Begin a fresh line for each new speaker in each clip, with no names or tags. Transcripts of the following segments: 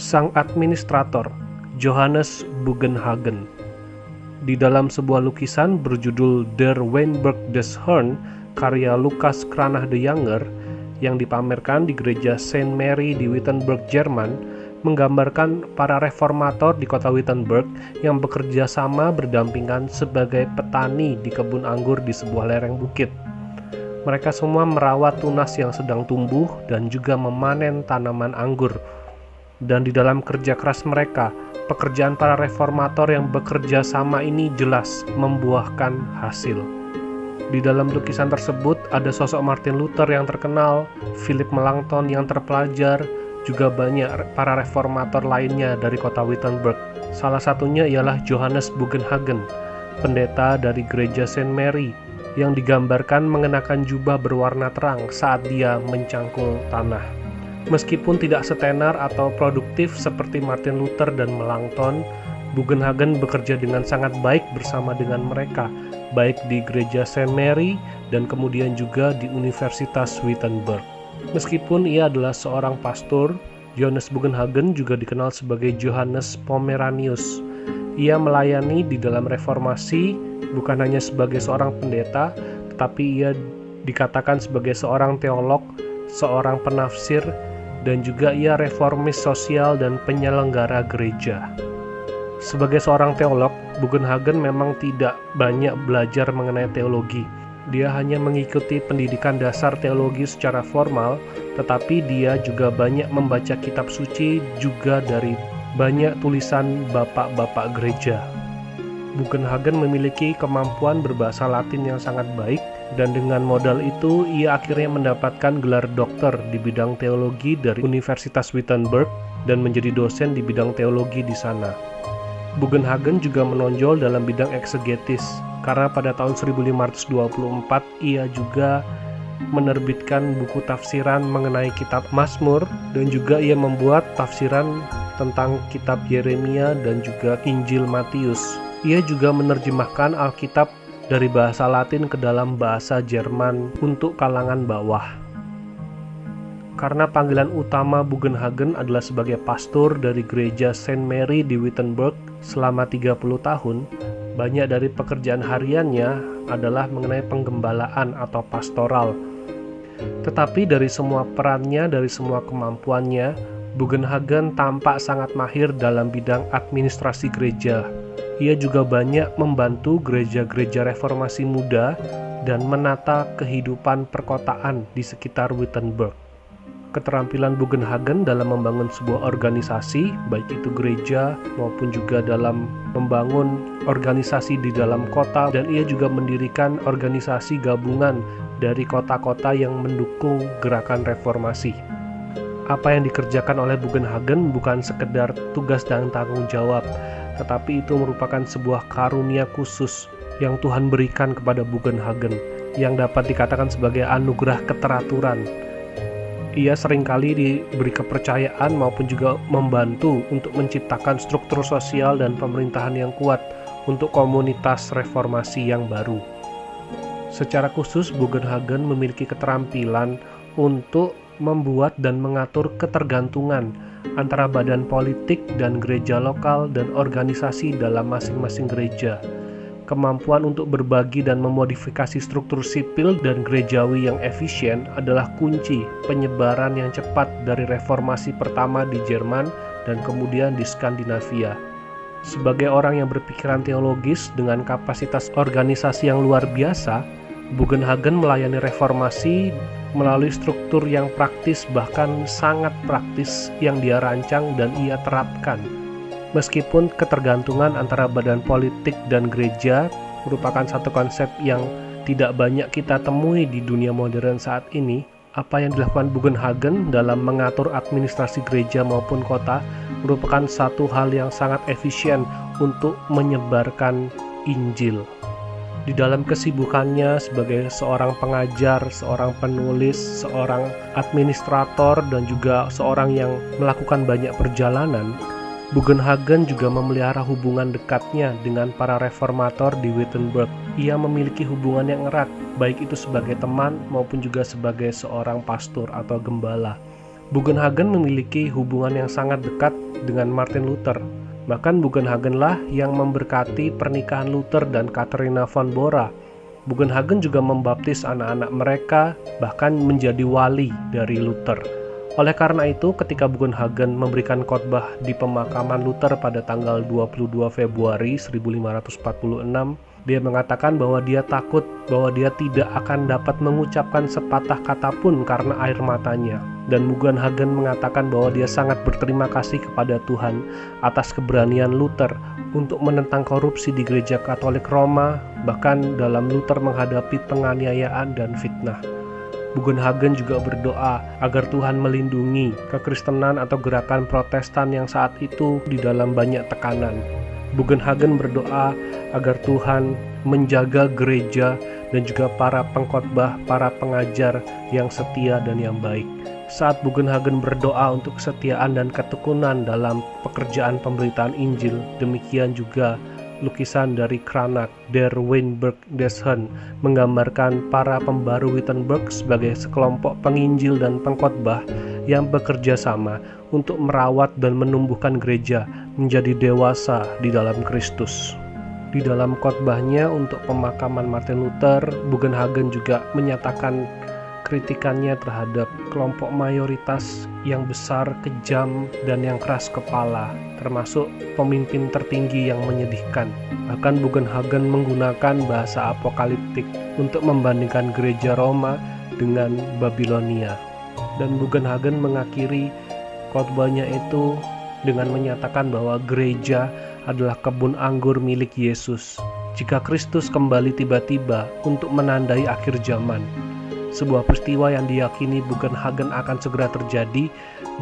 Sang administrator, Johannes Bugenhagen. Di dalam sebuah lukisan berjudul Der Weinberg des Herrn, karya Lukas Kranach de Younger, yang dipamerkan di gereja Saint Mary di Wittenberg, Jerman, menggambarkan para reformator di kota Wittenberg yang bekerja sama berdampingan sebagai petani di kebun anggur di sebuah lereng bukit. Mereka semua merawat tunas yang sedang tumbuh dan juga memanen tanaman anggur. Dan di dalam kerja keras mereka, pekerjaan para reformator yang bekerja sama ini jelas membuahkan hasil. Di dalam lukisan tersebut ada sosok Martin Luther yang terkenal, Philip Melanchthon yang terpelajar, juga banyak para reformator lainnya dari kota Wittenberg. Salah satunya ialah Johannes Bugenhagen, pendeta dari gereja Saint Mary yang digambarkan mengenakan jubah berwarna terang saat dia mencangkul tanah. Meskipun tidak setenar atau produktif seperti Martin Luther dan Melanchthon, Bugenhagen bekerja dengan sangat baik bersama dengan mereka, baik di gereja Saint Mary dan kemudian juga di Universitas Wittenberg. Meskipun ia adalah seorang pastor, Johannes Bugenhagen juga dikenal sebagai Johannes Pomeranius. Ia melayani di dalam reformasi bukan hanya sebagai seorang pendeta, tetapi ia dikatakan sebagai seorang teolog, seorang penafsir, dan juga ia reformis sosial dan penyelenggara gereja. Sebagai seorang teolog, Bugenhagen memang tidak banyak belajar mengenai teologi. Dia hanya mengikuti pendidikan dasar teologi secara formal, tetapi dia juga banyak membaca kitab suci juga dari banyak tulisan bapak-bapak gereja. Bugenhagen memiliki kemampuan berbahasa Latin yang sangat baik, dan dengan modal itu ia akhirnya mendapatkan gelar dokter di bidang teologi dari Universitas Wittenberg dan menjadi dosen di bidang teologi di sana. Bugenhagen juga menonjol dalam bidang eksegetis, karena pada tahun 1524 ia juga menerbitkan buku tafsiran mengenai kitab Mazmur dan juga ia membuat tafsiran tentang kitab Yeremia dan juga Injil Matius. Ia juga menerjemahkan Alkitab dari bahasa Latin ke dalam bahasa Jerman untuk kalangan bawah. Karena panggilan utama Bugenhagen adalah sebagai pastor dari gereja Saint Mary di Wittenberg selama 30 tahun, banyak dari pekerjaan hariannya adalah mengenai penggembalaan atau pastoral. Tetapi dari semua perannya, dari semua kemampuannya, Bugenhagen tampak sangat mahir dalam bidang administrasi gereja. Ia juga banyak membantu gereja-gereja reformasi muda dan menata kehidupan perkotaan di sekitar Wittenberg. Keterampilan Bugenhagen dalam membangun sebuah organisasi, baik itu gereja maupun juga dalam membangun organisasi di dalam kota, dan ia juga mendirikan organisasi gabungan dari kota-kota yang mendukung gerakan reformasi apa yang dikerjakan oleh Bugenhagen bukan sekedar tugas dan tanggung jawab, tetapi itu merupakan sebuah karunia khusus yang Tuhan berikan kepada Bugenhagen yang dapat dikatakan sebagai anugerah keteraturan. Ia sering kali diberi kepercayaan maupun juga membantu untuk menciptakan struktur sosial dan pemerintahan yang kuat untuk komunitas reformasi yang baru. Secara khusus, Bugenhagen memiliki keterampilan untuk membuat dan mengatur ketergantungan antara badan politik dan gereja lokal dan organisasi dalam masing-masing gereja. Kemampuan untuk berbagi dan memodifikasi struktur sipil dan gerejawi yang efisien adalah kunci penyebaran yang cepat dari reformasi pertama di Jerman dan kemudian di Skandinavia. Sebagai orang yang berpikiran teologis dengan kapasitas organisasi yang luar biasa, Bugenhagen melayani reformasi melalui struktur yang praktis bahkan sangat praktis yang dia rancang dan ia terapkan. Meskipun ketergantungan antara badan politik dan gereja merupakan satu konsep yang tidak banyak kita temui di dunia modern saat ini, apa yang dilakukan Bugenhagen dalam mengatur administrasi gereja maupun kota merupakan satu hal yang sangat efisien untuk menyebarkan Injil di dalam kesibukannya sebagai seorang pengajar, seorang penulis, seorang administrator, dan juga seorang yang melakukan banyak perjalanan, Bugenhagen juga memelihara hubungan dekatnya dengan para reformator di Wittenberg. Ia memiliki hubungan yang erat, baik itu sebagai teman maupun juga sebagai seorang pastor atau gembala. Bugenhagen memiliki hubungan yang sangat dekat dengan Martin Luther. Bahkan Bugenhagen lah yang memberkati pernikahan Luther dan Katharina von Bora. Bugenhagen juga membaptis anak-anak mereka, bahkan menjadi wali dari Luther. Oleh karena itu, ketika Bugenhagen memberikan khotbah di pemakaman Luther pada tanggal 22 Februari 1546, dia mengatakan bahwa dia takut bahwa dia tidak akan dapat mengucapkan sepatah kata pun karena air matanya. Dan Bugenhagen mengatakan bahwa dia sangat berterima kasih kepada Tuhan atas keberanian Luther untuk menentang korupsi di gereja Katolik Roma, bahkan dalam Luther menghadapi penganiayaan dan fitnah. Bugenhagen juga berdoa agar Tuhan melindungi kekristenan atau gerakan protestan yang saat itu di dalam banyak tekanan. Bugenhagen berdoa agar Tuhan menjaga gereja dan juga para pengkhotbah, para pengajar yang setia dan yang baik. Saat Bugenhagen berdoa untuk kesetiaan dan ketekunan dalam pekerjaan pemberitaan Injil, demikian juga lukisan dari Kranak der Weinberg des Hun menggambarkan para pembaru Wittenberg sebagai sekelompok penginjil dan pengkhotbah yang bekerja sama untuk merawat dan menumbuhkan gereja menjadi dewasa di dalam Kristus. Di dalam khotbahnya untuk pemakaman Martin Luther, Bugenhagen juga menyatakan kritikannya terhadap kelompok mayoritas yang besar, kejam, dan yang keras kepala, termasuk pemimpin tertinggi yang menyedihkan. Bahkan Bugenhagen menggunakan bahasa apokaliptik untuk membandingkan gereja Roma dengan Babilonia. Dan Bugenhagen mengakhiri khotbahnya itu dengan menyatakan bahwa gereja adalah kebun anggur milik Yesus. Jika Kristus kembali tiba-tiba untuk menandai akhir zaman, sebuah peristiwa yang diyakini Bugenhagen akan segera terjadi.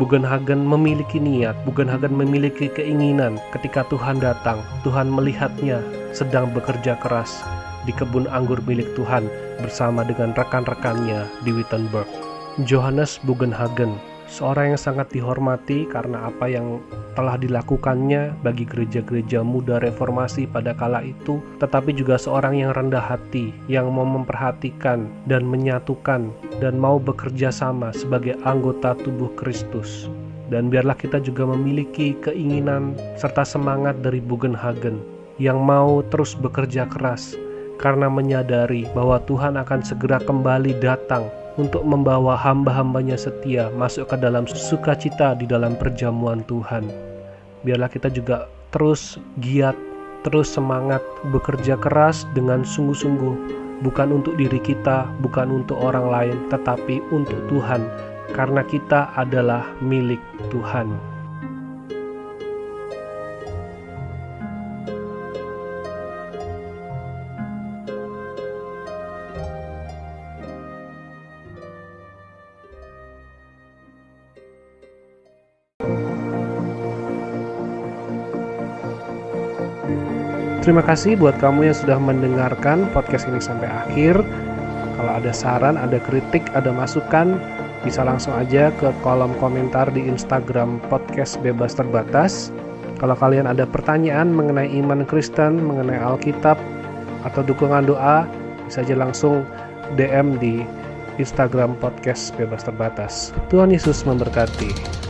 Bugenhagen memiliki niat, Bugenhagen memiliki keinginan ketika Tuhan datang. Tuhan melihatnya sedang bekerja keras di kebun anggur milik Tuhan bersama dengan rekan-rekannya di Wittenberg. Johannes Bugenhagen seorang yang sangat dihormati karena apa yang telah dilakukannya bagi gereja-gereja muda reformasi pada kala itu, tetapi juga seorang yang rendah hati, yang mau memperhatikan dan menyatukan dan mau bekerja sama sebagai anggota tubuh Kristus. Dan biarlah kita juga memiliki keinginan serta semangat dari Bugenhagen yang mau terus bekerja keras karena menyadari bahwa Tuhan akan segera kembali datang untuk membawa hamba-hambanya setia masuk ke dalam sukacita di dalam perjamuan Tuhan. Biarlah kita juga terus giat, terus semangat bekerja keras dengan sungguh-sungguh, bukan untuk diri kita, bukan untuk orang lain, tetapi untuk Tuhan, karena kita adalah milik Tuhan. Terima kasih buat kamu yang sudah mendengarkan podcast ini sampai akhir. Kalau ada saran, ada kritik, ada masukan, bisa langsung aja ke kolom komentar di Instagram podcast bebas terbatas. Kalau kalian ada pertanyaan mengenai iman Kristen, mengenai Alkitab, atau dukungan doa, bisa aja langsung DM di Instagram podcast bebas terbatas. Tuhan Yesus memberkati.